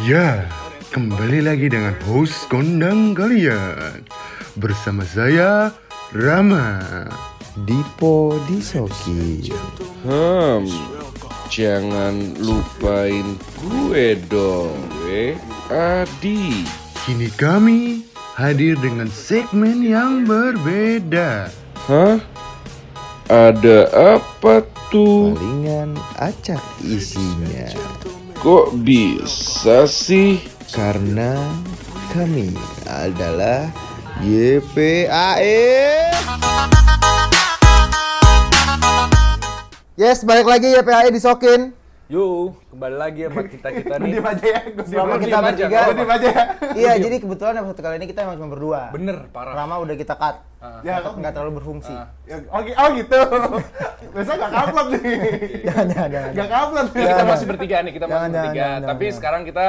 Ya, kembali lagi dengan host kondang kalian Bersama saya, Rama Dipo Disoki Hmm, jangan lupain gue dong, eh, Adi. Kini kami hadir dengan segmen yang berbeda Hah? Ada apa tuh? Palingan acak isinya Kok bisa sih? Karena kami adalah YPAE Yes, balik lagi ya PAE disokin. Yuk, kembali lagi sama kita-kita nih. Diem aja ya, gue Selama diem kita aja, bertiga. nggak diem aja ya. Iya, jadi kebetulan episode kali ini kita emang cuma berdua. Bener, parah. Rama udah kita cut. Ya, Nggak- nggak terlalu berfungsi. Ya, Oh, oh gitu. Biasa gak upload nih. Jangan, jangan, jangan. Gak upload nih. Kita Jangan. masih bertiga nih, kita masih bertiga. jangan, Tapi jangan. sekarang kita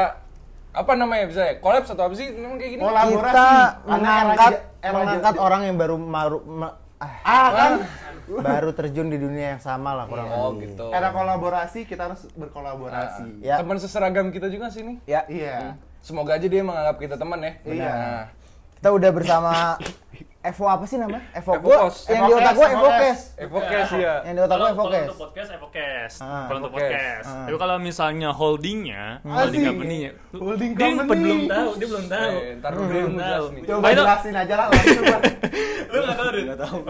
apa namanya bisa ya? Collapse atau apa sih? Memang kayak gini? Kolaborasi. Kita mengangkat mengangkat orang yang baru maru, ma- ah, Ah kan. Baru terjun di dunia yang sama lah kurang Oh, lebih. gitu. Era kolaborasi kita harus berkolaborasi. Ya. Teman seseragam kita juga sih nih. Ya, Iya. Semoga aja dia menganggap kita teman ya. Iya. Nah, kita udah bersama Evo apa sih namanya? Evo Evo yang di otak gua Evo Kes. Evokes ya. Yang di otak gua Kalau Evo kalau Kes. untuk podcast, Evocast. Ah, kalau untuk podcast. Ah. Tapi kalau misalnya holdingnya, holding Asik. company-nya, Holding dia company. belum tahu, dia belum tahu. Eh, ntar dulu belum tahu. Coba jelasin aja lah langsung. Lu nggak tahu, Dut? Nggak tahu.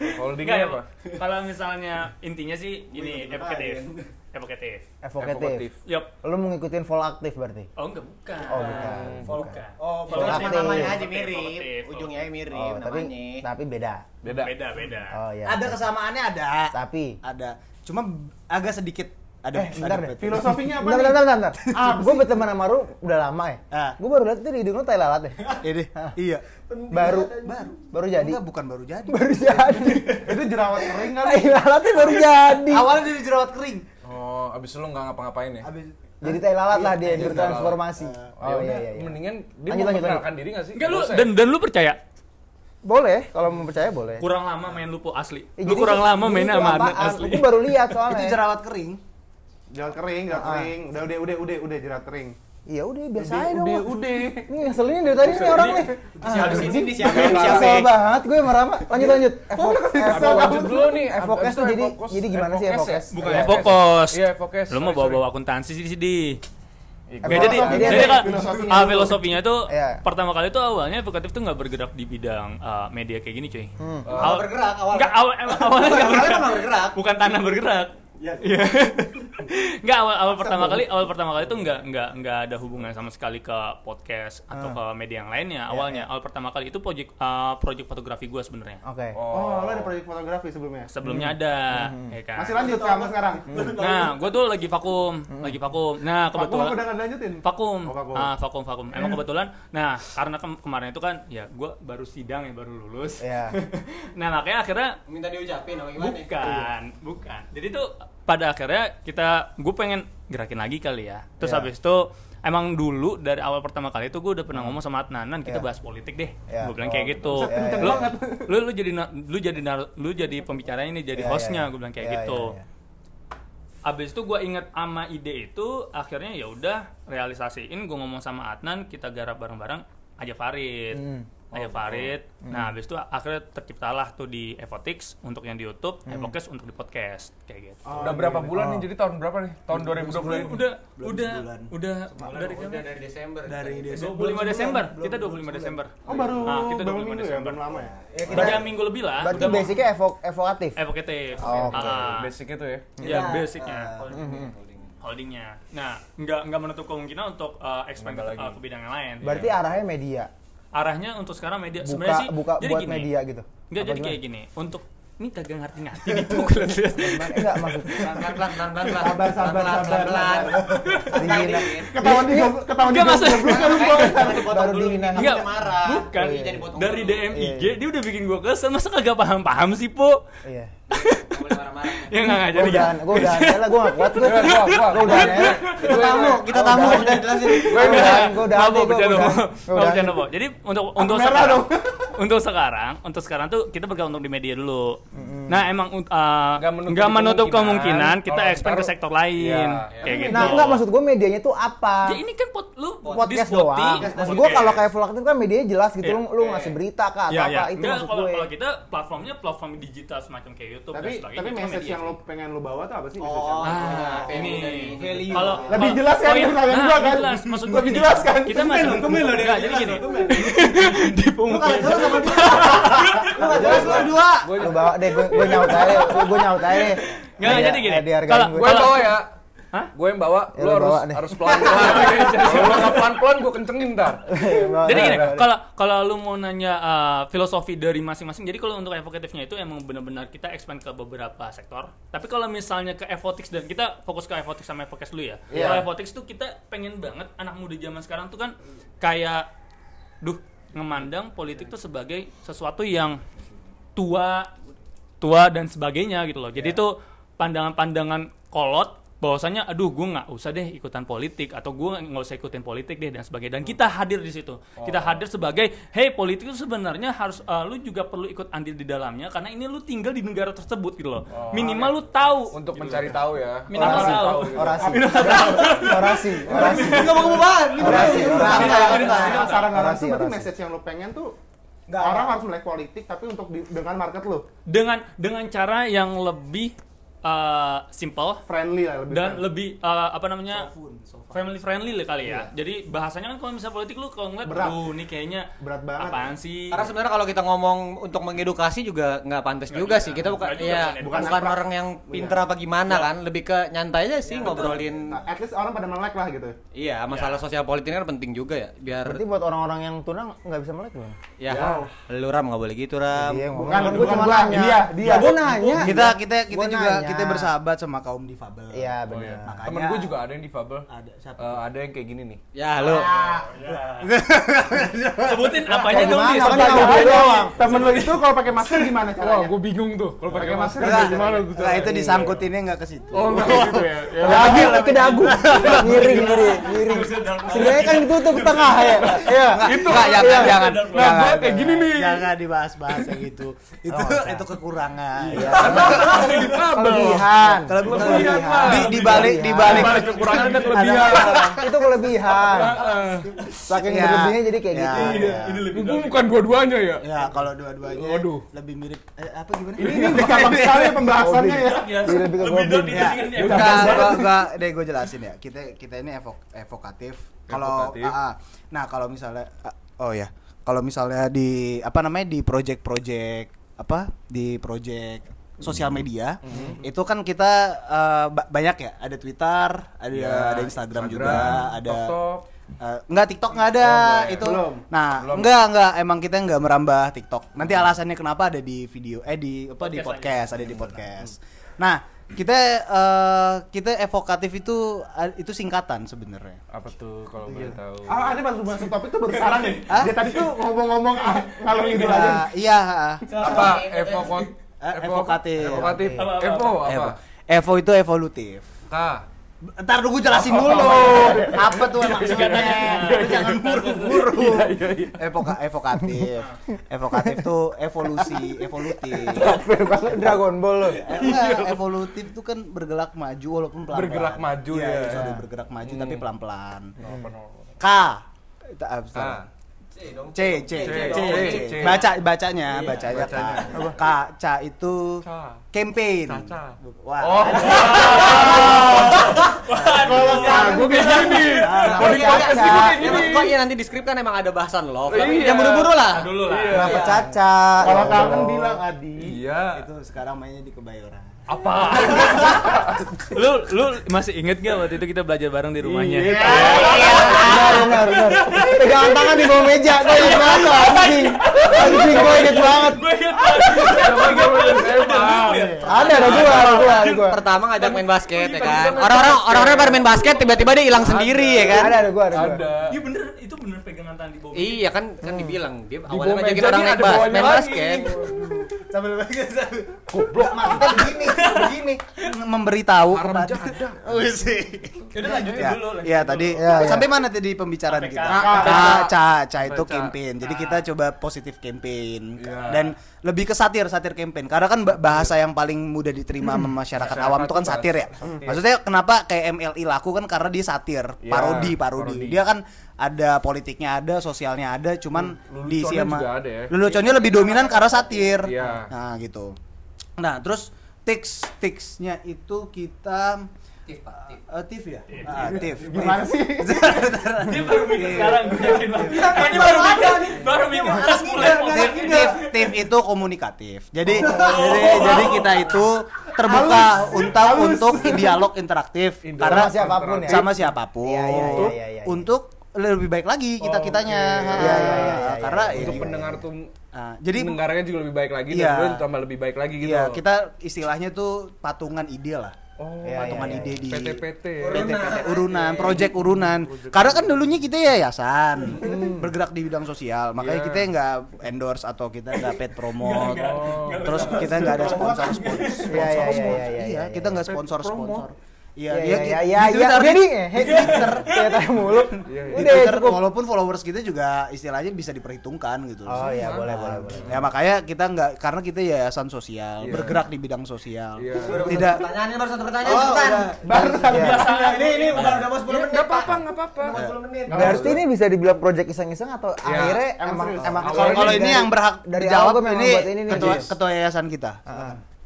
Oh, holdingnya Enggak, apa? Kalau misalnya intinya sih ini evokatif. Evokatif. Evokatif. Yup. Lu mau ngikutin vol aktif berarti? Oh enggak, bukan. Oh, bukan. Bukan. Oh, Volaktif. kalau namanya aja mirip, ujungnya mirip Oh, tapi namanya. tapi beda. Beda. Beda, beda. Oh ya. Ada kesamaannya ada. Tapi Ada. Cuma agak sedikit ada Eh, bentar ada deh. beda. Filosofinya apa Bentar, nih? bentar, bentar, bentar. gue berteman sama Ru udah lama ya. Ah. Gue baru lihat tuh di hidung lu tai lalat ya. Ini, iya. Baru, Baru. baru jadi. Enggak, bukan baru jadi. Baru jadi. Itu jerawat kering kan? Tai lalatnya baru jadi. Awalnya dari jerawat kering. Oh, abis lu nggak ngapa-ngapain ya? Habis Jadi tai lalat lah dia Iya, bertransformasi. Ya Oh udah, iya iya iya. Mendingan dia Lanjut, mau lanjut, memperkenalkan diri nggak sih? Enggak lu ya? dan dan lu percaya Boleh kalau mau percaya boleh. kurang lama main lupo asli. Eh, Lu kurang itu- lama main itu sama apaan? asli. Gue baru lihat itu soalnya. jerawat kering. Jerawat kering, jerawat Ah. kering. Udah, udah, udah, udah, udah jerawat kering. Iya udah biasa aja dong. udah, udah. Ini ngeselin dari tadi nih orang nih. Habis ini disiapin, Kesel disiapin. banget gue sama Rama. Lanjut lanjut. Evo Evo Lanjut dulu nih. Evokes tuh jadi Evokes. jadi gimana sih Evokes ya? Evokes? Bukan Iya, Evokos. Iya, Evokes. Lu mau bawa-bawa akuntansi sih di Iya, gua- jadi, jadi kan filosofinya ah, filosofinya tuh Iya. pertama kali tuh awalnya evokatif tuh nggak bergerak di bidang uh, media kayak gini cuy. Hmm. Awal bergerak awal. Nggak awal awalnya nggak Awalnya bergerak. bergerak. Bukan tanah bergerak. Iya. Nggak awal awal pertama kali awal pertama kali tuh nggak nggak nggak ada hubungan sama sekali ke podcast atau ke media yang lainnya awalnya. Awal pertama kali itu project uh, project fotografi gue sebenarnya. Oke. Oh, lo ada proyek fotografi sebelumnya? Sebelumnya ada, ya kan. Masih lanjut sama sekarang? Nah, gue tuh lagi vakum, lagi vakum. Nah, Aku kebetulan udah nggak lanjutin? vakum. Oh, vakum. Ah, vakum, vakum. Emang kebetulan. Nah, karena kem- kemarin itu kan ya gue baru sidang ya, baru lulus. Iya. nah, makanya akhirnya Minta diucapin apa gimana? bukan, bukan. Jadi tuh pada akhirnya kita gue pengen gerakin lagi kali ya. Terus Iya. habis itu emang dulu dari awal pertama kali itu gue udah pernah ngomong sama Adnan, "Nan, kita Iya. bahas politik deh. Iya. Gue bilang Oh, kayak gitu. Buset, kenceng Lu, banget. lu lu jadi lu jadi lu jadi pembicaranya ini jadi Iya, iya, hostnya, iya. gue bilang kayak Iya, gitu. iya, iya. Abis itu gue inget sama ide itu, akhirnya ya udah realisasiin. Gue ngomong sama Adnan, kita garap bareng-bareng. Aja Farid, Hmm. Aja Farid. Nah, abis itu akhirnya terciptalah tuh di Evotix untuk yang di YouTube, Evokes untuk di podcast, kayak gitu. Udah berapa bulan nih? Jadi tahun berapa nih? Tahun 2020 ini? Udah, udah, sebulan. udah, dari Udah dari Desember. Dari 25 Desember. Kita 25 Desember. Oh, baru Nah, kita berapa 25 minggu ya? Desember. Belum lama ya? Udah tiga minggu lebih lah. Berarti udah basicnya evo evokatif. evokatif. Oh, oke. Ah, Basic itu ya. ya basicnya. Mhm. holdingnya. Nah, nggak nggak menutup kemungkinan untuk uh, expand ke, uh, ke bidang yang lain. Berarti arahnya media. Arahnya untuk sekarang media Buka sebenarnya sih buka jadi buat gini. media gitu. Nggak Apa jadi gimana? kayak gini. Untuk ini kagak ngerti-ngerti dipukul lihat. Gimana? Enggak maksud Pelan pelan pelan pelan. Sabar, sabar, Pelan, pelan, sabar, pelan. Dingin. Ketahuan di ketahuan di kan. Baru dingin. Enggak, marah. bukan. Iya, Dari. DM Iya, IG iya. dia udah bikin gua kesel. Masa kagak paham-paham sih, Po? Iya. Nggak boleh marah-marah. Ya enggak Gue ngajar udah, gue udah aneh lah, gue gak kuat. Gua, gua, gua. Gue udah aneh. Kita tamu, kita tamu udah jelasin. Gue udah, gue udah aneh, bercanda, udah bercanda. Po. Jadi untuk untuk sekarang untuk sekarang, untuk sekarang tuh kita bergantung di media dulu. Nah, emang uh, Nggak menutup kemungkinan kita expand ke sektor lain. Iya. Kayak gitu. Nah, enggak maksud gue medianya tuh apa? Ya ini kan pot lu podcast di doang. Maksud gue kalau kayak vlog itu kan medianya jelas gitu, Iya. lu, lu ngasih berita kah atau Ya, apa ya. itu Enggak, maksud kalau gue. kalau kita platformnya platform digital semacam kayak YouTube Tapi dan sebagainya. tapi kan message media yang lo pengen lo bawa tuh apa sih? Oh, yang- Ah, value ini kalau Lebih jelas kan iya. pertanyaan Nah, gua kan? jelas. Maksud gua Lebih jelas kan? Kita masih Tumben lo, Enggak, nggak jadi gini. Di Lu kalau jelas sama dia. Lu nggak jelas lu berdua. Lu bawa deh, gue gue nyaut aja, gue gue nyaut aja deh. Nggak, Biar- jadi gini. Kalau- gue. Gue bawa ya. Hah? Gue yang bawa, Ya, lu lu harus bawa deh. harus pelan-pelan. Kalau nggak pelan-pelan gue kencengin ntar. Bawa Jadi gini, kalau kalau lu mau nanya uh, filosofi dari masing-masing, jadi kalau untuk evokatifnya itu emang benar-benar kita expand ke beberapa sektor. Tapi kalau misalnya ke evotics dan kita fokus ke evotics sama evokes dulu ya. Iya. Kalau evotics tuh kita pengen banget anak muda zaman sekarang tuh kan kayak duh ngemandang politik tuh sebagai sesuatu yang tua tua dan sebagainya gitu loh. Jadi tuh pandangan-pandangan kolot bahwasanya aduh gue nggak usah deh ikutan politik atau gue nggak usah ikutin politik deh dan sebagainya. Dan kita hadir di situ. Kita hadir sebagai hey politik itu sebenarnya harus uh, lu juga perlu ikut andil di dalamnya karena ini lu tinggal di negara tersebut gitu loh. Minimal lu tahu. Untuk mencari tahu ya. minimal Orasi, tahu. Orasi, orasi, orasi, Nggak mau orasi, orasi. Saran saran Orasi, berarti orasi. message yang lo pengen tuh Nggak, orang harus melek politik tapi untuk di- dengan market lo dengan dengan cara yang lebih uh, simple friendly lah lebih dan friendly. lebih uh, apa namanya family friendly lah kali ya jadi bahasanya kan kalau misalnya politik lu kalau ngeliat Berat. aduh ini kayaknya Berat banget. apaan sih Karena sebenarnya kalau kita ngomong untuk mengedukasi juga nggak pantas juga sih. Kita bukan Nggak juga ya bukan bukan, orang yang pinter apa gimana kan, lebih ke nyantai aja sih ngobrolin. Nah, at least orang pada melek lah gitu Iya, masalah sosial politik kan penting juga ya. Biar Berarti buat orang-orang yang tunang nggak bisa melek loh. ya lu ram nggak boleh gitu ram. Iya, Bukan, bukan gua, dia, dia. Gue nanya. kita kita kita juga nanya. kita bersahabat sama kaum difabel. Iya benar. Makanya Temen gue juga ada yang difabel. ada siapa? Eh, ada yang kayak gini nih. Ya lu. sebutin apanya dong nih Kan sebutin. doang. temen lo itu kalau pakai masker gimana caranya? gue bingung tuh kalau pakai masker Enggak, gimana enggak, itu disangkutinnya enggak ke situ. Oh, enggak gitu ya. Ya. Dagu, tapi dagu. Miring, miring, miring. Sebenarnya kan ditutup setengah ya. Iya. itu enggak jangan jangan. Nah, jangan. gua kayak gini nih. Jangan dibahas-bahas kayak gitu. Itu itu kekurangan. Iya. Kelebihan. Kelebihan. Di di balik di balik kekurangan dan Ada- kelebihan. Itu kelebihan. Saking Ya. berlebihnya jadi kayak Ya, gitu. ya. Gue bukan dua-duanya ya. Ya, kalau dua-duanya Waduh. lebih mirip eh, apa gimana? Ini ini gampang sekali pembahasannya ya. Lebih ke goblin. ya, enggak, enggak, deh gue jelasin ya. Kita kita ini evok, evokatif. Kalau Evokatif. ah, ah. nah kalau misalnya ah, oh ya, kalau misalnya di apa namanya di project-project apa di project sosial media itu kan kita ba- banyak ya ada Twitter ada Ya, ada Instagram, Instagram, juga ada TikTok. Eh, enggak TikTok enggak ada Oh, ya? itu. Belum. Nah, enggak enggak emang kita enggak merambah TikTok. Nanti alasannya kenapa ada di video eh di apa di Podcast podcast, ada di podcast. Nah, kita eh, kita evokatif itu itu singkatan sebenarnya. Apa tuh kalau boleh tahu? Ah, ada baru masuk topik tuh baru sekarang nih. Dia tadi tuh ngomong-ngomong ah, ngalor ngidul Iya, aja. iya. Apa? Evokot Eh, evokatif. Evokatif. Apa, Evo Evo. apa? Evo itu evolutif. K. Ntar dulu jelasin dulu. Apa tuh maksudnya? Jangan buru-buru. Evoka evokatif. Evokatif tuh evolusi, evolutif. Dragon Ball lo. Eh, evolutif tuh kan bergerak maju walaupun pelan-pelan. Bergerak maju Iya, ya. bergerak maju tapi Hmm. pelan-pelan. Oh, K. Apa, K. C dong. C, C, C. Baca bacanya, Iya, bacanya K. K, C itu Ca. campaign. Wah. Oh. Kalau gue kayak gini. Ya, gini. kok ya nanti di skrip kan emang ada bahasan love. Iya. Yang buru-buru lah. dulu lah Kenapa Caca? Kalau kangen bilang Adi. Iya. Itu sekarang mainnya di Kebayoran. Apa lu lu masih inget gak waktu itu kita belajar bareng di rumahnya Iya. Benar, benar, benar. Pegangan tangan di bawah meja. Gue inget banget tuh, anjing. Anjing, gue inget banget. gue inget banget Ada, ada gua, ada gua. Pertama ngajak main basket ya kan. Orang-orang orang-orang pada main basket tiba-tiba dia hilang sendiri ya kan. Ada, ada gua, ada. Ada. iya bener itu bener pegangan tangan di bawah Iya kan kan dibilang dia Di awalnya ngajakin orang naik bas, main lagi. basket. sambil goblok maksudnya begini begini memberitahu kepada oh sih Udah lanjutin ya, dulu. lanjutin ya dulu. tadi Ya, ya. sampai mana tadi pembicaraan kita K. ca ca ca itu Ca. campaign jadi kita coba positif campaign Iya. dan lebih ke satir satir campaign karena kan ba- bahasa yang paling mudah diterima sama masyarakat awam itu kan satir ya maksudnya kenapa kayak MLI laku kan karena dia satir Iya, parodi parodi parodi. dia kan ada politiknya ada sosialnya ada cuman diisi Leluconnya sama ya. leluconnya lebih dominan karena satir Iya. nah gitu nah terus tips tipsnya itu kita Eh, tip ya? Ah, tip. Gimana sih? Dia baru bikin sekarang gue yakin banget. Ini baru bikin, baru pas mulai. Tip, podcast. tip, tip itu komunikatif. Jadi jadi jadi kita itu terbuka untuk untuk dialog interaktif karena Sama siapa pun ya? Sama siapa pun. Iya, iya, iya, iya, iya. Untuk lebih baik lagi kita kitanya. Oke. Iya, iya, iya, iya, Karena iya, Untuk ini- pendengar tuh Ah, jadi pendengarnya juga lebih baik lagi Iya. dan tambah lebih baik lagi gitu. Iya, kita istilahnya tuh patungan ide lah. Oh, Iya, patungan iya, ide di PT-PT. PT-PT urunan, project urunan. Karena kan dulunya kita yayasan, bergerak di bidang sosial, makanya Iya. kita nggak endorse atau kita nggak paid promote. Terus kita nggak ada sponsor sponsor. Iya, iya, iya, iya, iya, Iya, kita nggak sponsor sponsor. Iya, Iya, iya, iya, iya, iya. tapi- Jadi, Twitter, Twitter mulu. Iya, di Udah Twitter, cukup. walaupun followers kita juga istilahnya bisa diperhitungkan gitu. Oh iya, boleh, boleh, boleh. Ya makanya kita nggak karena kita yayasan sosial, Iya. bergerak di bidang sosial. Iya. Tidak Pertanyaannya baru satu pertanyaan Oh, cepetan. udah. Baru Biasa ini ini bukan udah mau 10 menit. Enggak apa-apa, enggak apa-apa. Berarti ini bisa dibilang project iseng-iseng atau akhirnya emang emang Kalau ini yang berhak dari memang ini, ketua yayasan kita.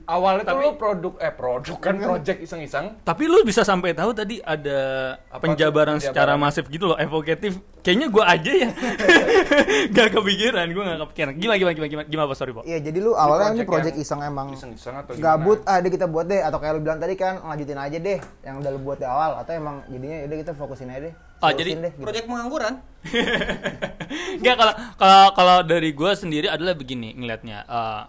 Awalnya tuh lu produk eh produk kan project iseng-iseng. Tapi lu bisa sampai tahu tadi ada Apa penjabaran secara penjabaran? masif gitu loh, evokatif. Kayaknya gua aja ya. gak kepikiran, gua gak kepikiran. Gimana gimana gimana gimana, gimana sorry, Pak. Iya, jadi lu awalnya ini project project iseng emang Iseng-iseng atau gabut ah deh kita buat deh atau kayak lu bilang tadi kan lanjutin aja deh yang udah lu buat di awal atau emang jadinya udah kita fokusin aja deh. Ah, jadi deh, gitu. Proyek pengangguran. Enggak kalau kalau kalau dari gua sendiri adalah begini ngelihatnya. Eh,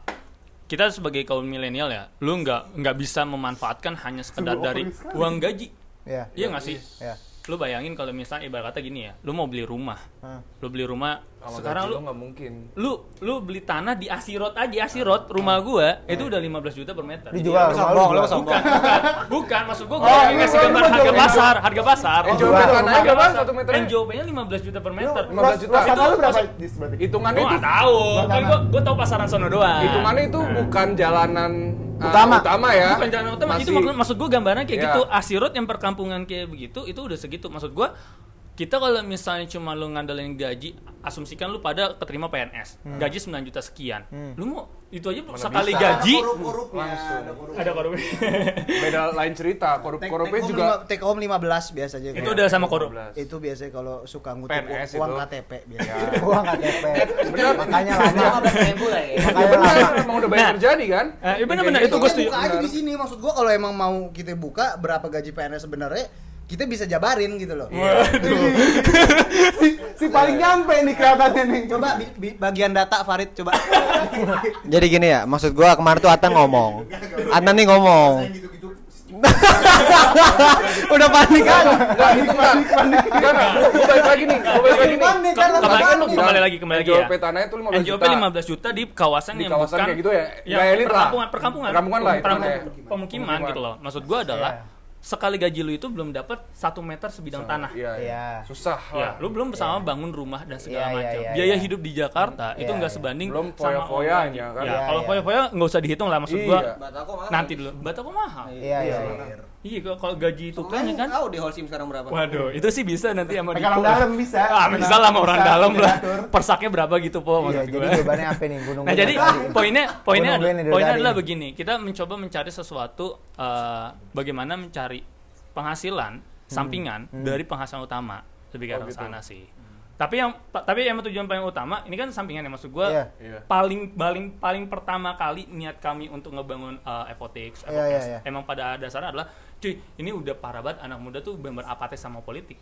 kita sebagai kaum milenial ya, lu nggak nggak bisa memanfaatkan hanya sekedar dari uang gaji. Iya. Iya nggak sih? Iya. Lu bayangin kalau misalnya ibarat kata gini ya, lu mau beli rumah, Hah. lu beli rumah, Sama sekarang gaji lu nggak mungkin. lu lu beli tanah di Asirot aja Asirot rumah gua itu udah 15 juta per meter. Dijual Jadi, lu. Sombong, lu sombong. bukan, bukan, bukan maksud gua gua lagi ngasih gambar harga pasar, harga pasar. Eh, jual rumah. tanahnya Harga berapa pasar. satu? NJOP-nya 15 juta per meter. 15 juta. Lu berapa? Hitungannya itu tahu, kan gua gua tahu pasaran sono doang. hitungannya itu bukan jalanan uh, Utama. utama ya. Bukan jalan utama, itu Masih- maksud, maksud gue gambarannya kayak Iya. gitu. Asirot yang perkampungan kayak begitu, itu udah segitu. Maksud gue, kita kalau misalnya cuma lu ngandelin gaji, asumsikan lu pada keterima PNS, gaji 9 juta sekian. Lu mau itu aja sekali bisa. gaji ada korup. ada korup. beda lain cerita. Korup-korupnya Take- take juga home lima- take home 15 biasanya. itu udah sama korup. 15. itu biasanya kalau suka ngutip PNS uang itu. KTP biasanya. Uang KTP. Bener. Makanya lama. 15 ribu lah ya. Makanya Ya lama. benar, emang udah banyak Nah. terjadi kan? Eh, iya benar-benar, Kayak itu gitu. gua setuju. buka aja di sini maksud gua kalau emang mau kita buka berapa gaji PNS sebenarnya kita bisa jabarin gitu loh. si, si paling nyampe nih kelihatannya nih. Coba bi- bi- bagian data Farid coba. Jadi gini ya, maksud gua kemarin tuh Atan ngomong. Atan nih ngomong. Udah panik kan? Itu enggak. Enggak, gue balik lagi nih. Gue balik lagi nih. Panik kan kembali, Kan lu kembali lagi kembali lagi ya. NJOP tanahnya tuh 15 NJOP juta. 15 juta di kawasan Di yang kawasan bukan kayak gitu ya? lah. perkampungan, perkampungan, Perkampungan lah Perkampungan, Pemukiman. gitu loh. Maksud gua adalah Iya. Sekali gaji lu itu belum dapat satu meter sebidang tanah. Iya, iya. Iya. Susah Ya, lah. lu belum bersama bangun rumah dan segala Iya, iya, macam. iya, Biaya iya. hidup di Jakarta itu Iya, nggak iya. sebanding Belum sama foya-foyanya, kan? Ya, Iya, kalau iya. foya-foya nggak usah dihitung lah maksud Iya. gua. Batako mahal. Nanti dulu. Batako mahal. Iya, iya. iya. Iya, kalau- kalau gaji itu kan kan. Tahu di Holcim sekarang berapa? Waduh, itu sih bisa nanti sama Dipo. dalam bisa. Ah, bisa lah sama orang dalam lah. Persaknya berapa gitu po Iya, jadi jawabannya apa nih? Gunung Nah jadi poinnya poinnya poinnya adalah begini kita mencoba mencari sesuatu eh, bagaimana mencari penghasilan sampingan dari penghasilan utama lebih ke Oh, arah gitu. sana sih. Tapi yang tapi yang tujuan paling utama ini kan sampingan ya maksud gua Iya. Iya. paling paling paling pertama kali niat kami untuk ngebangun uh, Evotix, Iya, Evocast, iya, iya. emang pada dasarnya adalah cuy ini udah parah banget anak muda tuh benar apatis sama politik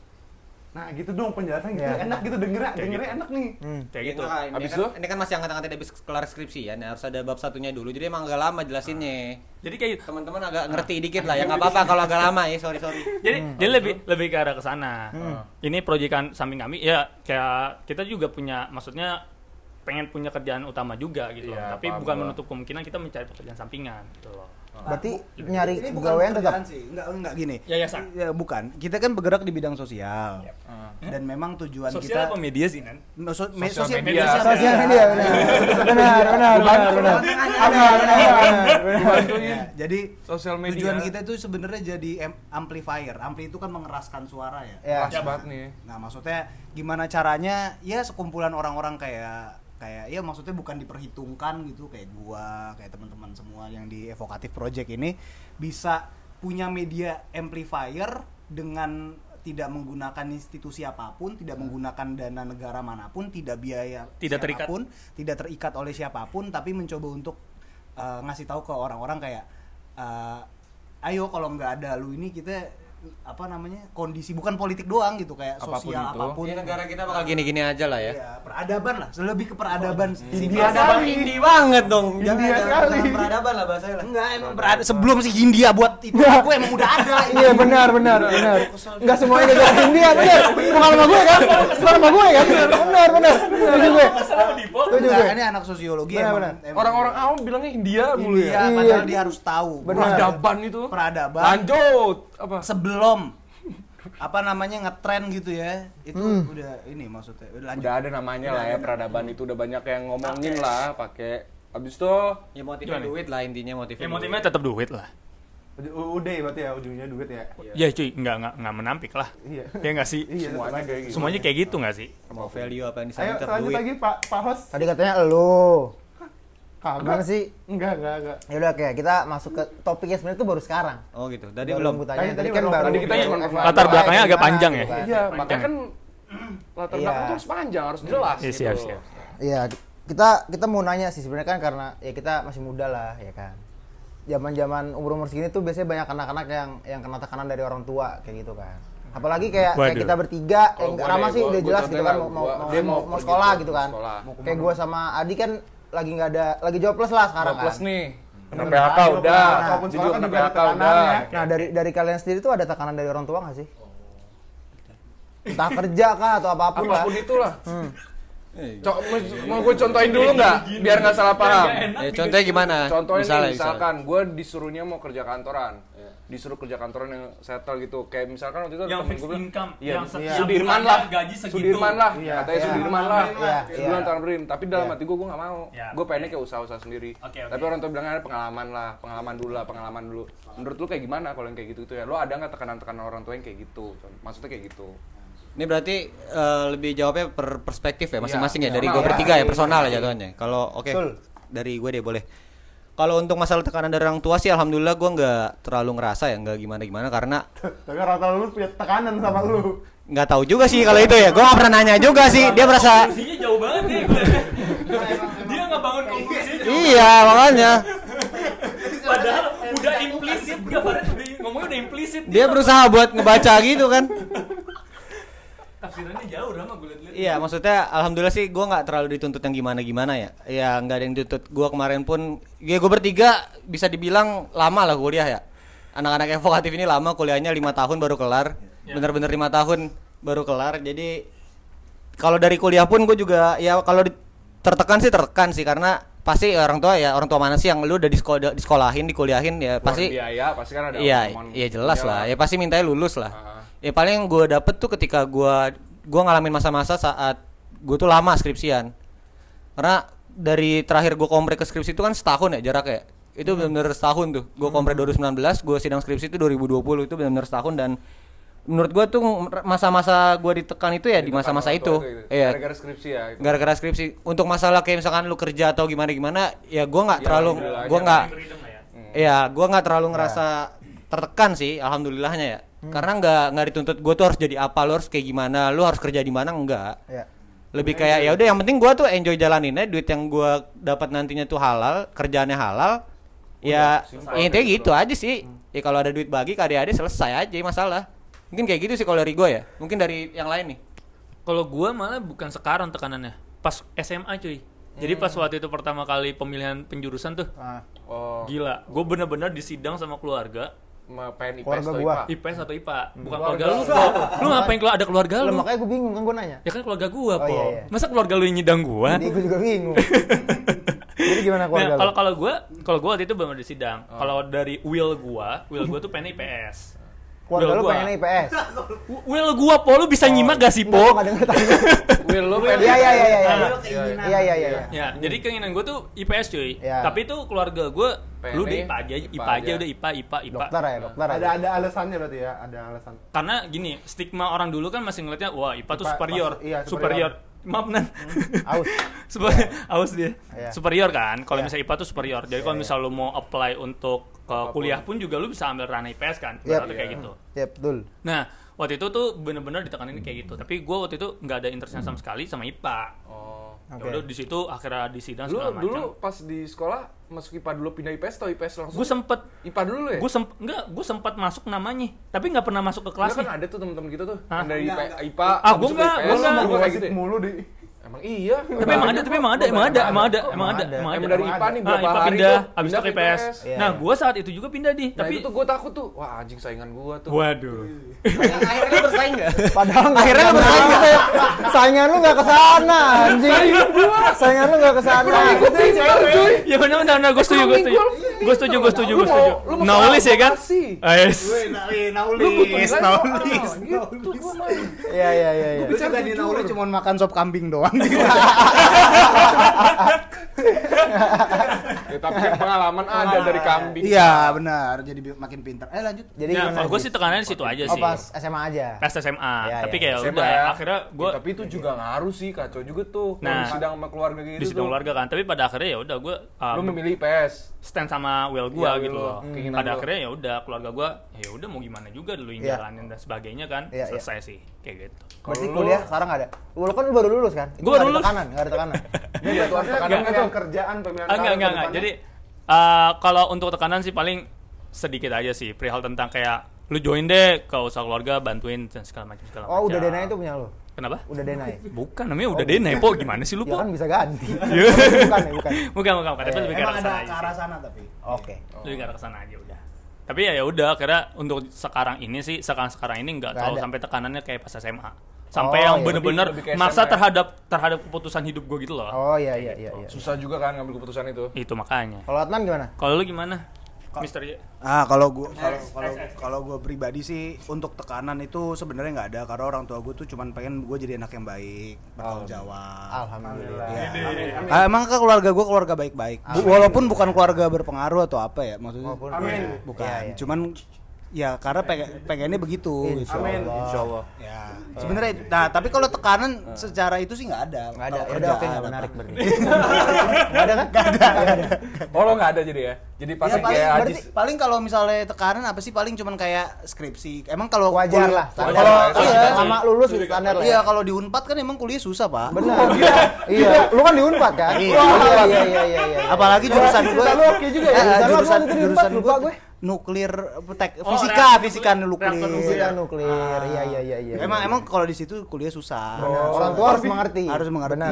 Nah gitu dong penjelasan gitu Iya. enak gitu dengernya, Kayak dengernya gitu. enak nih. kayak gitu. Nah, ini, Habis kan, itu? ini kan masih angkatan-angkatan habis kelar skripsi ya. Nah, harus ada bab satunya dulu. Jadi emang agak lama jelasinnya. Jadi kayak gitu. Teman-teman agak ngerti dikit lah ya. nggak apa-apa kalau agak lama ya. Sorry sorry. jadi jadi lebih lebih ke arah ke sana. Hmm. Ini proyekan samping kami ya kayak kita juga punya maksudnya pengen punya kerjaan utama juga gitu loh. Iya, Tapi bukan gua. menutup kemungkinan kita mencari pekerjaan sampingan gitu loh. Berarti ini nyari bukan pegawaian tetap sih enggak enggak gini Yayasan. ya bukan kita kan bergerak di bidang sosial dan memang tujuan Sosial kita apa media sih, Nan? So- me- sosial media. media sosial media benar. Benar, benar, benar, benar. Benar, benar, benar. Ya, jadi Sosial media. tujuan kita itu sebenarnya jadi am- amplifier. Ampli itu kan mengeraskan suara ya. Ya. Banget nih. Nah, maksudnya gimana caranya? Ya sekumpulan orang-orang kayak kayak ya maksudnya bukan diperhitungkan gitu kayak gua, kayak teman-teman semua yang di Evocative Project ini bisa punya media amplifier dengan tidak menggunakan institusi apa pun, tidak menggunakan dana negara mana pun, tidak biaya Tidak terikat. siapa pun, tidak terikat oleh siapa pun, tapi mencoba untuk uh, ngasih tahu ke orang-orang kayak uh, ayo kalau nggak ada lu ini kita apa namanya kondisi bukan politik doang gitu kayak Apa pun sosial itu. apa pun Ini negara kita bakal gini-gini aja lah ya. ya peradaban lah lebih ke peradaban sih India Peradaban indie banget dong. India sekali. peradaban lah bahasanya lah. enggak emang berada sebelum si Hindia buat itu gue emang udah ada Iya benar benar benar. Enggak semuanya gara India benar. Bukan sama gue kan? Bukan sama gue kan? Benar benar. Setuju gue. Setuju Enggak, gue. ini anak sosiologi Benar, emang, Orang-orang awam bilangnya India mulu ya. padahal dia harus tahu Benar. Peradaban itu. peradaban Lanjut. Apa? sebelum apa namanya ngetren gitu ya itu udah ini maksudnya udah lanjut Udah ada namanya lah ya peradaban itu udah banyak yang ngomongin lah pakai abis itu Ya motifnya duit lah intinya motifnya. Ya motifnya tetap duit lah. Udah berarti ya ujungnya duit ya. Ya cuy, nggak nggak nggak menampik lah. Iya. Ya nggak sih? Iya, semuanya kayak gitu. Semuanya kayak gitu nggak sih? Mau value apa yang Ayo disebut lanjut duit. lagi Pak Pak Host. Tadi katanya elu. Kagak. sih? Enggak, enggak, enggak. Ya udah kayak kita masuk ke topiknya sebenarnya itu baru sekarang. Oh gitu. Tadi belum. Tadi- Tadi kan baru- tadi kita cuma Latar belakangnya agak panjang ya? Iya, makanya kan latar Iya. belakang tuh harus panjang, harus jelas Iya gitu. siap siap. Iya, kita kita mau nanya sih sebenarnya kan karena ya kita masih muda lah ya kan. Zaman-zaman umur-umur segini tuh biasanya banyak anak-anak yang yang kena tekanan dari orang tua kayak gitu kan. Apalagi kayak, kayak kita bertiga, yang gua Rama deh, sih gua- udah gua jelas gitu kan mau mau, gua- mau, dia mau, mau mau pergi sekolah gitu mau kan. sekolah. Kayak gue sama Adi kan lagi nggak ada lagi jobless lah sekarang Plus kan. nih. Kena Bener, PHK udah. Walaupun Jadi kan kena ada PHK tekanan udah. ya. Nah dari dari kalian sendiri tuh ada tekanan dari orang tua nggak sih? Entah kerja kah atau apa pun, lah. Apa pun itulah. Co- mau- mau gue contohin dulu nggak? Biar nggak salah paham. Ya, contohnya gimana? Contohnya Misalnya, nih, misalkan gue disuruhnya mau kerja kantoran, disuruh kerja kantoran yang settle gitu. Kayak misalkan waktu itu Yang temen fixed gua bilang, income, Iya, yang iya. yang Sudirman lah, gaji segitu. Sudirman lah, Iya, katanya iya. Sudirman lah, Iya, sebulan iya. Tapi dalam Iya. hati gue gue nggak mau. Ya, Gue pengennya kayak usaha-usaha sendiri. Oke, oke. Tapi orang tua bilangnya ada pengalaman lah, pengalaman dulu lah, pengalaman dulu. Menurut lu kayak gimana kalau yang kayak gitu tuh ya? Lo ada nggak tekanan-tekanan orang tua yang kayak gitu? Maksudnya kayak gitu. Ini berarti eh, lebih jawabnya per perspektif ya masing-masing Iya, ya dari gue bertiga ya iya. personal ya jatuhnya. Kalau oke Betul. dari gue deh boleh. Kalau untuk masalah tekanan dari orang tua sih alhamdulillah gue nggak terlalu ngerasa ya nggak gimana-gimana karena Tapi rata lu punya tekanan sama lu. nggak tahu juga sih kalau itu ya. Gue nggak pernah nanya juga sih. Dia merasa Konklusinya jauh banget nih. Dia nggak bangun konklusi. iya makanya Padahal udah implisit, udah ngomongnya udah implisit. dia berusaha buat ngebaca gitu kan. Tafsirannya jauh Rama gue liat-liat. Iya, maksudnya alhamdulillah sih gue nggak terlalu dituntut yang gimana-gimana ya. Ya nggak ada yang dituntut. Gue kemarin pun, ya gue bertiga bisa dibilang lama lah kuliah ya. Anak-anak evokatif ini lama kuliahnya lima tahun baru kelar. Bener-bener lima tahun baru kelar. Jadi kalau dari kuliah pun gue juga ya kalau tertekan sih tertekan sih karena pasti orang tua ya orang tua mana sih yang lu udah di sekolah disekolahin dikuliahin ya Pasti pasti biaya, pasti kan ada Iya, omongan iya jelas punya lah. Ya pasti mintanya lulus lah. Ah. Ya paling yang gue dapet tuh ketika gue gua ngalamin masa-masa saat gue tuh lama skripsian. Karena dari terakhir gue komprek ke skripsi itu kan setahun ya jaraknya. Itu benar-benar setahun tuh. Gue komprek 2019, gue sidang skripsi itu 2020 itu benar-benar setahun dan menurut gue tuh masa-masa gue ditekan itu ya di masa-masa itu. gitu. Iya. Gara-gara skripsi ya. itu. Gara-gara skripsi. Untuk masalah kayak misalkan lu kerja atau gimana-gimana, ya gue nggak Ya, terlalu, gue nggak ya. Iya, gua nggak terlalu ngerasa tertekan sih, alhamdulillahnya ya. Karena nggak nggak dituntut gua tuh harus jadi apa, lu harus kayak gimana, lu harus kerja di mana enggak. Ya. Lebih kayak ya udah yang penting gua tuh enjoy jalaninnya, duit yang gua dapat nantinya tuh halal, kerjaannya halal. Ya, ya intinya gitu aja sih. Ya kalau ada duit bagi ke adik-adik selesai aja masalah. Mungkin kayak gitu sih kalau dari gua ya. Mungkin dari yang lain nih. Kalau gua malah bukan sekarang tekanannya, pas SMA cuy. Jadi pas waktu itu pertama kali pemilihan penjurusan tuh, Ah. Oh. gila. Gue bener-bener disidang sama keluarga. Pengen IPS Keluarga atau gua. IPA? IPS atau IPA? Bukan Keluarga keluarga lu. Lu, lu ngapain kalau ada keluarga Lah, lu? makanya gue bingung kan gue nanya. Ya kan keluarga gua, Oh, Po. iya, iya. Masa keluarga lu yang nyidang gua? Jadi gue juga bingung. Jadi gimana Nah, keluarga kalau lu? kalau gua, kalau gua waktu itu belum ada sidang. Oh. Kalau dari will gua, will gua tuh pengen IPS. Keluarga will lu gua. pengen IPS. Will gua, Po, lu bisa nyimak gak sih, Enggak, gua Po? nggak denger tanya. Will lu pengen Iya iya iya iya. Iya iya iya. iya. Ya, jadi keinginan gua tuh IPS cuy. Ya. Tapi tuh keluarga gua Pengen lu nih, IPA aja, IPA IPA aja aja. udah IPA, IPA, IPA. Dokter ya, dokter Ada ya. ada alasannya berarti ya, ada alasan. Karena gini, stigma orang dulu kan masih ngeliatnya wah IPA tuh superior. pas- iya, superior. superior. Maaf nan. Aus. Super, aus dia. Iya. Superior kan. Kalau Iya. misalnya IPA tuh superior. Jadi kalau misal lu mau apply untuk ke kuliah pun juga lu bisa ambil ranah IPS kan. Ibaratnya kayak gitu. Iya betul. Nah, waktu itu tuh bener-bener ditekanin kayak gitu. Tapi gue waktu itu nggak ada interestnya sama sekali sama IPA. Oh. Ya udah di situ akhirnya di sidang Lu segala dulu macam. pas di sekolah masuk IPA dulu pindah IPS atau IPS langsung? Gue sempet IPA dulu ya? gue semp enggak gue sempat masuk namanya tapi nggak pernah masuk ke kelasnya kan ada tuh temen-temen kita tuh Hah? yang dari IPA, IPA Ah, enggak. gua kayak Gua gitu ya? mulu di Emang iya. tapi emang ada tapi emang ada emang ada emang ada emang ada emang ada dari IPA nih Ah, berapa IPA hari pindah tuh, habis itu ke ke IPS. Nah, iya. gue saat itu juga pindah di, Nah tapi itu gue takut tuh, wah anjing saingan gue tuh. waduh. Akhirnya bersaing gak? Padahal Akhirnya bersaing. Saingan lu nggak ke sana anjing. Saingan lu nggak ke sana. Ya benar benar gue setuju gue setuju. Gue setuju gue setuju gue Lu mau- setuju. lu mau Naulis ya kan? Lu butuh nilai naulis. gua mah. Iya iya iya iya. Gue juga di naulis cuma makan sop kambing doang. Ya, tapi kan pengalaman ada dari kambing. Iya benar, jadi makin pintar. Eh lanjut. Jadi Nah, kalau gue sih tekanannya di situ aja Oh sih. pas SMA aja. Pas SMA. Iya, Tapi iya. kayak udah ya. akhirnya gue Ya, tapi itu juga ngaruh sih, kacau juga tuh. Nah, di sidang sama keluarga gitu di sidang keluarga kan. Tapi pada akhirnya ya udah gue Lu memilih IPS. stand sama will gua Iya, gitu loh. lo, keinginan Pada akhirnya ya udah keluarga gua ya udah mau gimana juga dulu yang Iya. jalanin dan sebagainya kan. Iya, iya. Selesai sih kayak gitu. Berarti Kalau lu- kuliah sekarang nggak ada. Lu kan lu baru lulus kan? Itu Gua baru nggak ada lulus. tekanan, nggak ada tekanan. Ini batuan tekanan pemilihan kerjaan, pemilihan enggak enggak enggak. Jadi eh, kalau untuk tekanan sih paling sedikit aja sih perihal tentang kayak lu join deh ke usaha keluarga bantuin dan segala macam segala Oh macam. udah denai itu punya lu? Kenapa? Udah denai? Bukan namanya udah denai po gimana sih lu Ya po? kan bisa ganti. Iya. bukan ya bukan. bukan bukan tapi Eh, lebih ke Emang arah ada sana ke aja arah sana tapi. Oke. Lebih ke arah sana aja udah. Tapi ya ya udah akhirnya untuk sekarang ini sih sekarang sekarang ini nggak terlalu ada. sampai tekanannya kayak pas SMA. Sampai Oh, yang iya. bener-bener ke maksa ya. terhadap terhadap keputusan hidup gue gitu loh. Oh iya iya iya. iya. Susah juga kan ngambil keputusan itu. Itu makanya. Kalau Atman gimana? Kalau lu gimana? Mister Y? Ah kalau gua kalau kalau kalau gua pribadi sih untuk tekanan itu sebenarnya nggak ada karena orang tua gue tuh cuman pengen gue jadi anak yang baik bertanggung jawab. Alhamdulillah. Ya. Ah, emang ke keluarga gue keluarga baik-baik. Walaupun bukan keluarga berpengaruh atau apa ya maksudnya. Amin. Bukan. Iya, iya. Cuman ya karena pengen pengennya begitu. Insya gitu. Amin. Allah. Allah. Ya. Sebenarnya nah tapi kalau tekanan secara itu sih nggak ada. Nggak ada. Ya udah oke kerjaan nggak menarik berarti. Nggak ada kan? Nggak ada. Nggak ada. Oh lo nggak ada jadi ya? Jadi Ya, pasti paling, kayak berarti, Ajis. paling kalau misalnya tekanan apa sih paling cuman kayak skripsi. Emang kalau Wajar lah. Kalau iya, lama lulus itu standar lah. iya ya. kalau di Unpad kan emang kuliah susah, Pak. Benar. Iya. Lu kan di Unpad kan? Iya. Iya iya iya iya. iya. Apalagi jurusan gue. lu oke juga ya. Eh, Jurusan jurusan gue. Nuklir tek, Oh, fisika, reaktor fisika nuklir. nuklir. Reaktor Fisika nuklir. Iya iya iya iya. Emang emang kalau di situ kuliah susah. Benar. Orang tua harus mengerti. Harus mengerti. Benar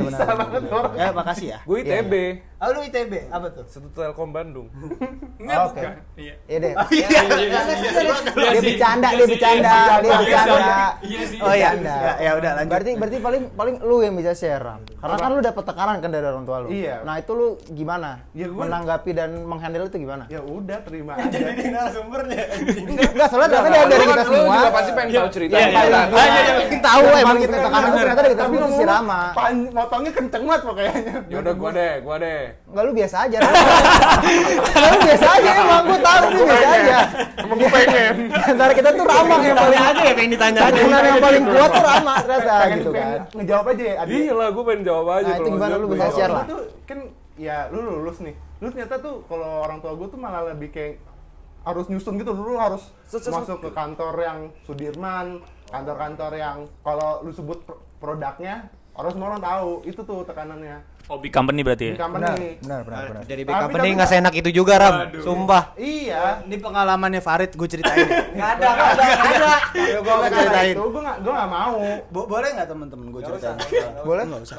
benar. Ya, makasih ya. Gue ITB. Ah, lu ITB apa tuh? Satu Telkom Bandung. Enggak Oke. Iya. Iya deh. Iya. Dia bercanda, Iya dia bercanda, dia bercanda. Iya. Oh iya. Ya, ya udah lanjut. Berarti berarti paling paling lu yang bisa share. Karena kan lu dapat tekanan kan dari orang tua lu. Iya. Nah, itu lu gimana? Ya, Menanggapi dan menghandle itu gimana? Ya udah terima aja. Narasumbernya. Enggak, soalnya ternyata dari, dari kita Lu semua. juga pasti pengen tahu cerita. Iya, iya, iya. Ah, iya, iya. Mungkin tahu emang gitu tekanan itu ternyata dari kita Tapi semua si Rama. motongnya kenceng banget pokoknya. Ya udah gua deh, gua deh. Enggak lu biasa aja. Lu biasa aja emang gua tahu nih biasa aja. Emang gua pengen. Antara kita tuh Rama yang paling aja ya pengen ditanya aja. yang paling kuat tuh Rama ternyata Pengen gitu pengen kan. ngejawab aja ya. Adi. Iya lah, gua pengen jawab aja. Nah, itu gimana lu gua bisa jawab. share lah. Lu tuh kan ya lu lulus nih. Lu ternyata tuh kalau orang tua gue tuh malah lebih kayak harus nyusun gitu dulu harus masuk ke kantor yang Sudirman, kantor-kantor yang kalau lu sebut pro- produknya orang semua orang tahu itu tuh tekanannya. Oh, big company berarti ya? Benar, company. benar, benar, benar. Jadi big company tapi- nggak seenak itu juga Ram. Sumpah. Iya. Ini pengalamannya Farid gue ceritain. Nggak ada, nggak ada, nggak ada. Ya gua Gua nggak ceritain. Gua nggak gua nggak mau. Bo- boleh nggak temen-temen gue ceritain? Boleh? Nggak usah.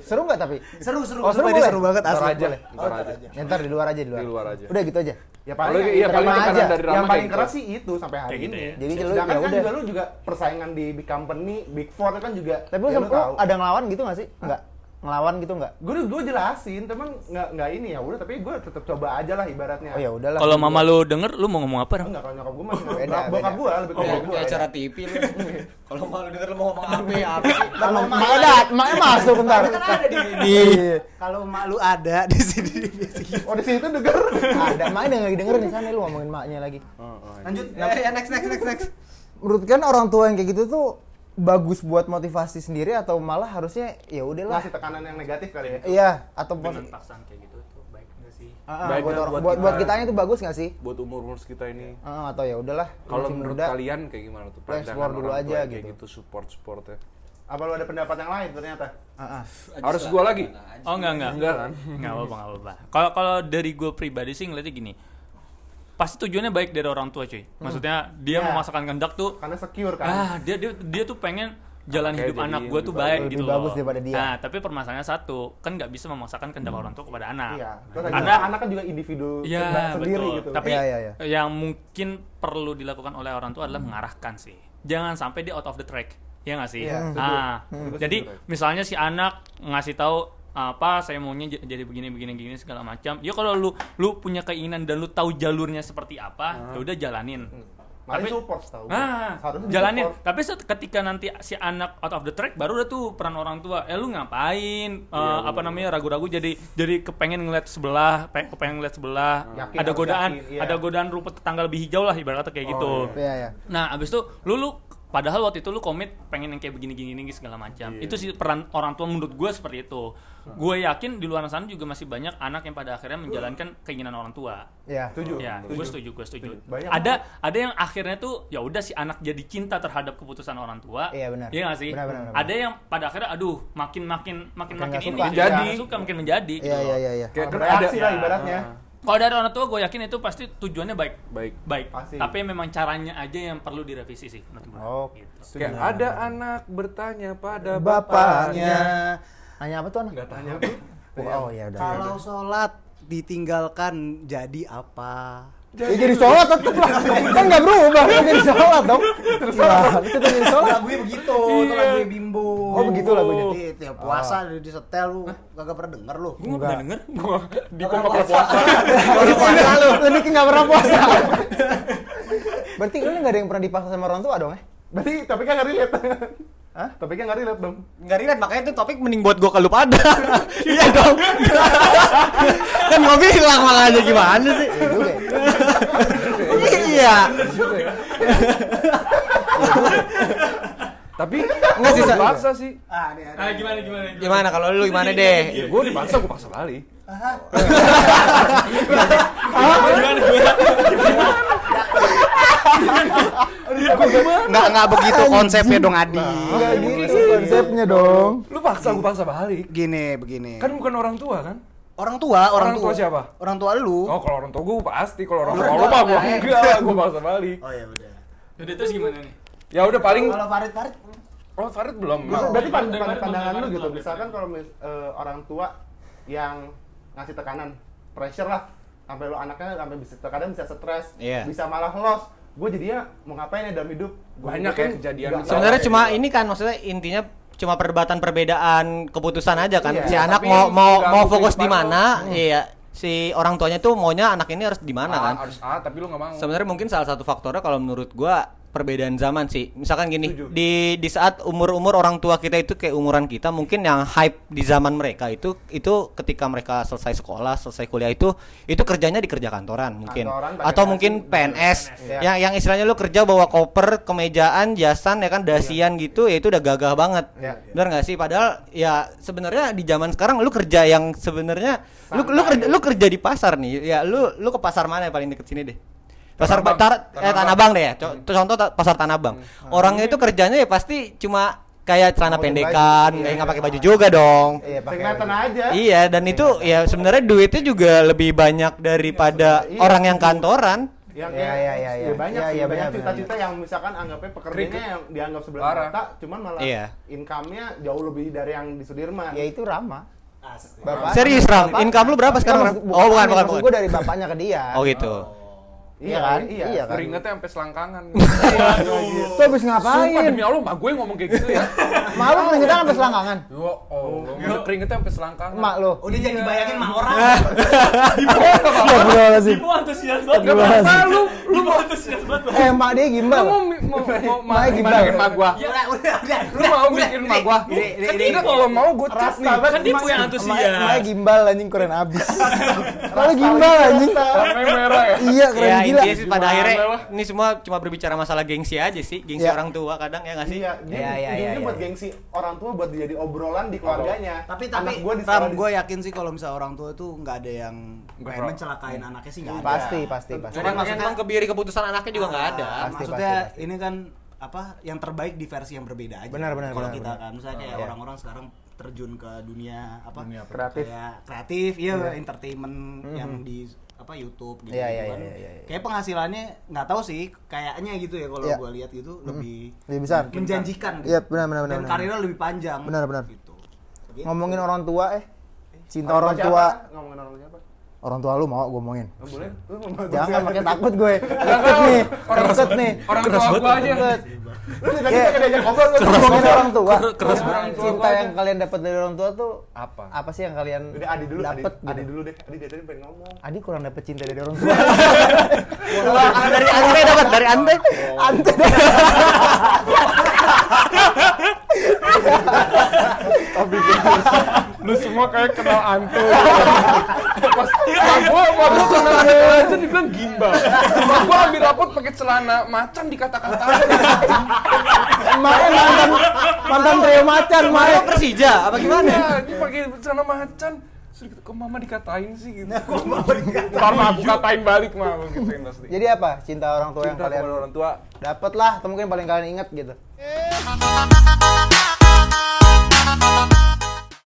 Seru nggak tapi? Seru seru. Oh, seru boleh? seru banget Ntar asli. aja lah, ntar aja. Ya, ntar di luar aja di luar. Di luar aja. Udah gitu aja. Ya paling yang iya, paling aja. dari yang paling keras gitu. sih itu sampai hari gitu ini. ya. Jadi lu Sedangkan ya kan udah. juga lu juga persaingan di big company, big four kan juga. Tapi lu ya ada ngelawan gitu nggak sih? Enggak. Ngelawan gitu nggak? gue gue jelasin teman nggak nggak ini ya udah tapi gue tetap coba aja lah ibaratnya Oh ya udahlah. Kalau mama lu denger, lu mau ngomong apa? Enggak kalau nyokap gue masih Beda, beda, bokap gue lebih ke Oh, bokap gue kayak acara TV lu. Kalau malu denger lu mau ngomong apa ya? Kalau emak ada, emaknya masuk ntar. Kan ada di sini. Iya. Kalau emak lu ada di sini. oh di situ denger Ada emaknya lagi denger nih sana lu ngomongin emaknya lagi. Lanjut. Ya, next next next next. Menurut kan orang tua yang kayak gitu tuh bagus buat motivasi sendiri atau malah harusnya ya udahlah. ngasih tekanan yang negatif kali ya Iya, atau Dengan paksaan kayak gitu tuh baik nggak sih? Ah, Baik buat, buat buat, buat kita. kitanya itu bagus nggak sih? Buat umur-umur kita ini. Ah, atau ya udahlah. Kalau menurut muda. kalian kayak gimana tuh? Explore pandangan dulu orang aja tua kayak gitu. gitu support-supportnya. apa lu ada pendapat yang lain ternyata Ah, ah. Harus gua lagi? Oh enggak enggak. Enggak kan? Enggak apa-apa, enggak apa-apa. Kalau kalau dari gue pribadi sih ngeliatnya gini. Pasti tujuannya baik dari orang tua, cuy. Maksudnya dia Ya. memaksakan kehendak tuh karena secure kan ah dia dia dia tuh pengen jalan Anaknya hidup anak gue tuh lebih baik bagus. gitu Lebih bagus loh. daripada dia. Nah, tapi permasalahannya satu, kan nggak bisa memaksakan kehendak orang tua kepada anak. iya terus Karena anak anak kan juga individu Iya, sendiri betul. gitu Tapi Iya, iya, iya. yang mungkin perlu dilakukan oleh orang tua adalah mengarahkan sih. Jangan sampai dia out of the track. Ya nggak sih? Iya, setuju. ah, Hmm. jadi misalnya si anak ngasih tahu apa saya maunya jadi begini begini begini segala macam. Ya kalau lu lu punya keinginan dan lu tahu jalurnya seperti apa, ya udah jalanin. Malah Tapi- support tau Nah, jalanin. di-support. Tapi ketika nanti si anak out of the track, baru udah tuh peran orang tua. Eh lu ngapain? Eh, apa namanya ragu-ragu jadi jadi kepengen ngeliat sebelah, pe- kepengen ngeliat sebelah. Yakin, ada godaan, yakin, iya. ada godaan rumput tetangga lebih hijau lah ibarat kata kayak gitu. Iya, iya. Nah, abis itu lu lu padahal waktu itu lu komit pengen yang kayak begini-gini gini segala macam. Itu sih peran orang tua menurut gue seperti itu. Gue yakin di luar sana juga masih banyak anak yang pada akhirnya menjalankan keinginan orang tua. Iya. setuju Ya, gue setuju, gue setuju. Banyak. Ada ada yang akhirnya tuh ya udah si anak jadi cinta terhadap keputusan orang tua. Iya, benar. Iya nggak sih? Benar, benar, benar. Ada yang pada akhirnya aduh makin makin makin Makin makin nggak ini suka. Menjadi. suka makin menjadi. Iya, iya, iya, iya. Kayak bereaksi lah ada- ibaratnya Kalau dari orang tua gue yakin itu pasti tujuannya baik. Baik. Baik. Pasti. Tapi memang caranya aja yang perlu direvisi sih menurut gue. Oh, Gitu. Kayak ada anak bertanya pada Bapaknya. bapaknya. Nanya apa tuh anak? nggak tanya Oh, iya udah. Kalau sholat ditinggalkan jadi apa? Ya jadi sholat tetep lah. Kan nggak berubah, kan jadi sholat dong. Nah, itu tuh jadi sholat. Lagunya begitu, itu lagunya bimbo. Oh, begitu lagunya. Jadi tiap puasa di disetel lu kagak pernah denger lu. Gue nggak pernah denger. Di kok nggak pernah puasa. Lu lu Niki nggak pernah puasa. Berarti lu nggak ada yang pernah dipaksa sama orang tua dong ya? berarti topiknya nggak relate Hah? Topiknya nggak relate dong Nggak relate makanya itu topik mending buat gua ke lu pada. iya dong. kan gua bilang makanya gimana sih? Iya ya. iya. Tapi Nggak sih, Sa. dipaksa sih. Ah, Ah, gimana gimana? Gimana kalau lu gimana deh? Gue dipaksa, gue paksa balik. Nggak begitu konsepnya dong Adi. Nggak gitu konsepnya dong. Lu paksa, gue paksa balik. Gini begini. Kan bukan orang tua kan? orang tua, orang, Orang tua siapa? Orang tua lu. Oh kalau orang tua gue pasti, kalau orang tua lu mah gue enggak, gue paksa balik. Oh ya udah. Udah terus gimana nih? Ya udah paling. Kalau Farid Farid Oh Farid belum. Berarti- berarti pand- pand- pandangan dari lu gitu belum? misalkan kalau mis- eh, orang tua yang ngasih tekanan pressure lah sampai lu anaknya sampai bisa terkadang bisa stres Iya. bisa malah loss gue jadinya mau ngapain ya dalam hidup Gua Banyak ya kayak kejadian Sebenarnya cuma gitu. ini kan maksudnya intinya cuma perdebatan perbedaan keputusan aja kan. Iya, si anak mau mau mau fokus di mana? Iya. Si orang tuanya tuh maunya anak ini harus di mana Ah, kan? Harus A, tapi lu nggak mau. Sebenarnya mungkin salah satu faktornya kalau menurut gua perbedaan zaman sih. Misalkan gini, Setuju. di di saat umur-umur orang tua kita itu kayak umuran kita, mungkin yang hype di zaman mereka itu itu ketika mereka selesai sekolah, selesai kuliah itu itu kerjanya di kerja kantoran mungkin. Kantoran, Atau mungkin PNS. Iya. Yang yang istilahnya lu kerja bawa koper, kemejaan, jasan ya kan dasian gitu, ya itu udah gagah banget. Iya. Benar nggak sih? Padahal ya sebenarnya di zaman sekarang lu kerja yang sebenarnya lu lu kerja, lu kerja di pasar nih. Ya lu lu ke pasar mana yang paling deket sini deh? Pasar Tanah Abang. Tar- eh, Tanah Abang deh ya. Co- Contoh ta- pasar Tanah Abang. Orangnya itu kerjanya ya pasti cuma kayak celana pendekan, baju, kayak iya. nggak pakai baju juga dong. Iya, Kelihatan aja. Iya, dan itu ya sebenarnya duitnya juga lebih banyak daripada Iya, orang yang kantoran. Yang Iya, iya, iya, iya. banyak Iya, sih, iya, banyak benar, cita-cita yang misalkan anggapnya pekerjaannya yang dianggap sebelah mata, cuman malah Iya. income-nya jauh lebih dari yang di Sudirman. Ya itu Rama. Bapak, Serius, Ram? Income lu berapa sekarang, Oh, bukan, bukan, bukan, gue dari bapaknya ke dia. Oh gitu. Iya kan? Iya. Iya kan? Keringetnya sampai selangkangan. Tuh habis Sumpah ngapain? demi Allah, mak gue ngomong kayak gitu ya. Malu keringetan sampai selangkangan. Ya Allah, keringetnya sampai selangkangan. Mak lo. Udah jangan dibayangin mah orang. Astagfirullahaladzim. Lu antusias banget. Gak apa-apa lu, lu mau antusias banget. Eh, mak dia gimbal. lu mau mau mau gimbal. mak gua? Udah, udah, udah. Lu mau bikin mak gua? Kan dia kalau mau gue cat nih. Kan dia punya antusias. Maknya gimbal anjing keren abis. Kalau gimbal anjing. Warnanya merah ya. Iya keren Ya gila. intinya sih pada akhirnya lah? ini semua cuma berbicara masalah gengsi aja sih, gengsi Iya. orang tua kadang ya nggak sih? Iya, dia Iya, iya, ujungnya iya, buat iya. gengsi orang tua buat jadi obrolan di keluarganya. Tapi tapi gua di gue yakin sih kalau misalnya orang tua itu nggak ada yang pengen Bro. mencelakain anaknya sih nggak ada. Pasti, pasti, pasti. Cuman maksudnya emang kebiri keputusan anaknya juga nggak ada. Ah, Pasti, maksudnya pasti, pasti. ini kan apa yang terbaik di versi yang berbeda aja. Benar, benar, Kalau kita kan, misalnya kayak Iya. orang-orang sekarang terjun ke dunia apa kreatif. kayak kreatif, iya entertainment yang di apa YouTube gitu. Iya, iya, kan. iya, iya, iya. Kayak penghasilannya nggak tahu sih, kayaknya gitu ya kalau Iya. gua lihat gitu lebih Lebih besar. menjanjikan gitu. Iya, benar, benar, benar, Dan karirnya lebih panjang. Benar, benar. Gitu. Begitu. Ngomongin orang tua eh. Cinta Orang orang siapa? tua. Ngomongin orang siapa? Orang tua lu mau gue ngomongin. Oh, boleh? Jangan pakai takut gue. Takut nih. Orang Takut nih. Orang tua gua aja. Lu tadi ngobrol lu Ngomongin orang tua. keras orang tua Cinta yang kalian dapat dari orang tua tuh Apa? apa sih yang kalian Adi dulu, Adi, dapat Adi gitu? dulu deh. Adi dari tadi pengen ngomong. Adi kurang dapat cinta dari orang tua. dari Ante dapat dari Ante. Ante. Lu semua kayak kenal Anto. Pas mak gua, gua kenal Anto aja dibilang gimbal. Mak gua ambil rapot pakai celana macan dikata-katain. Makanya mantan mantan trio macan, Maya. Persija apa gimana? Iya, dia pakai celana macan. Terus gitu, kok mama dikatain sih gitu. Ntar mah aku katain balik mah aku gituin pasti. Jadi apa? Cinta orang tua yang kalian orang tua dapat lah, atau mungkin paling kalian ingat gitu.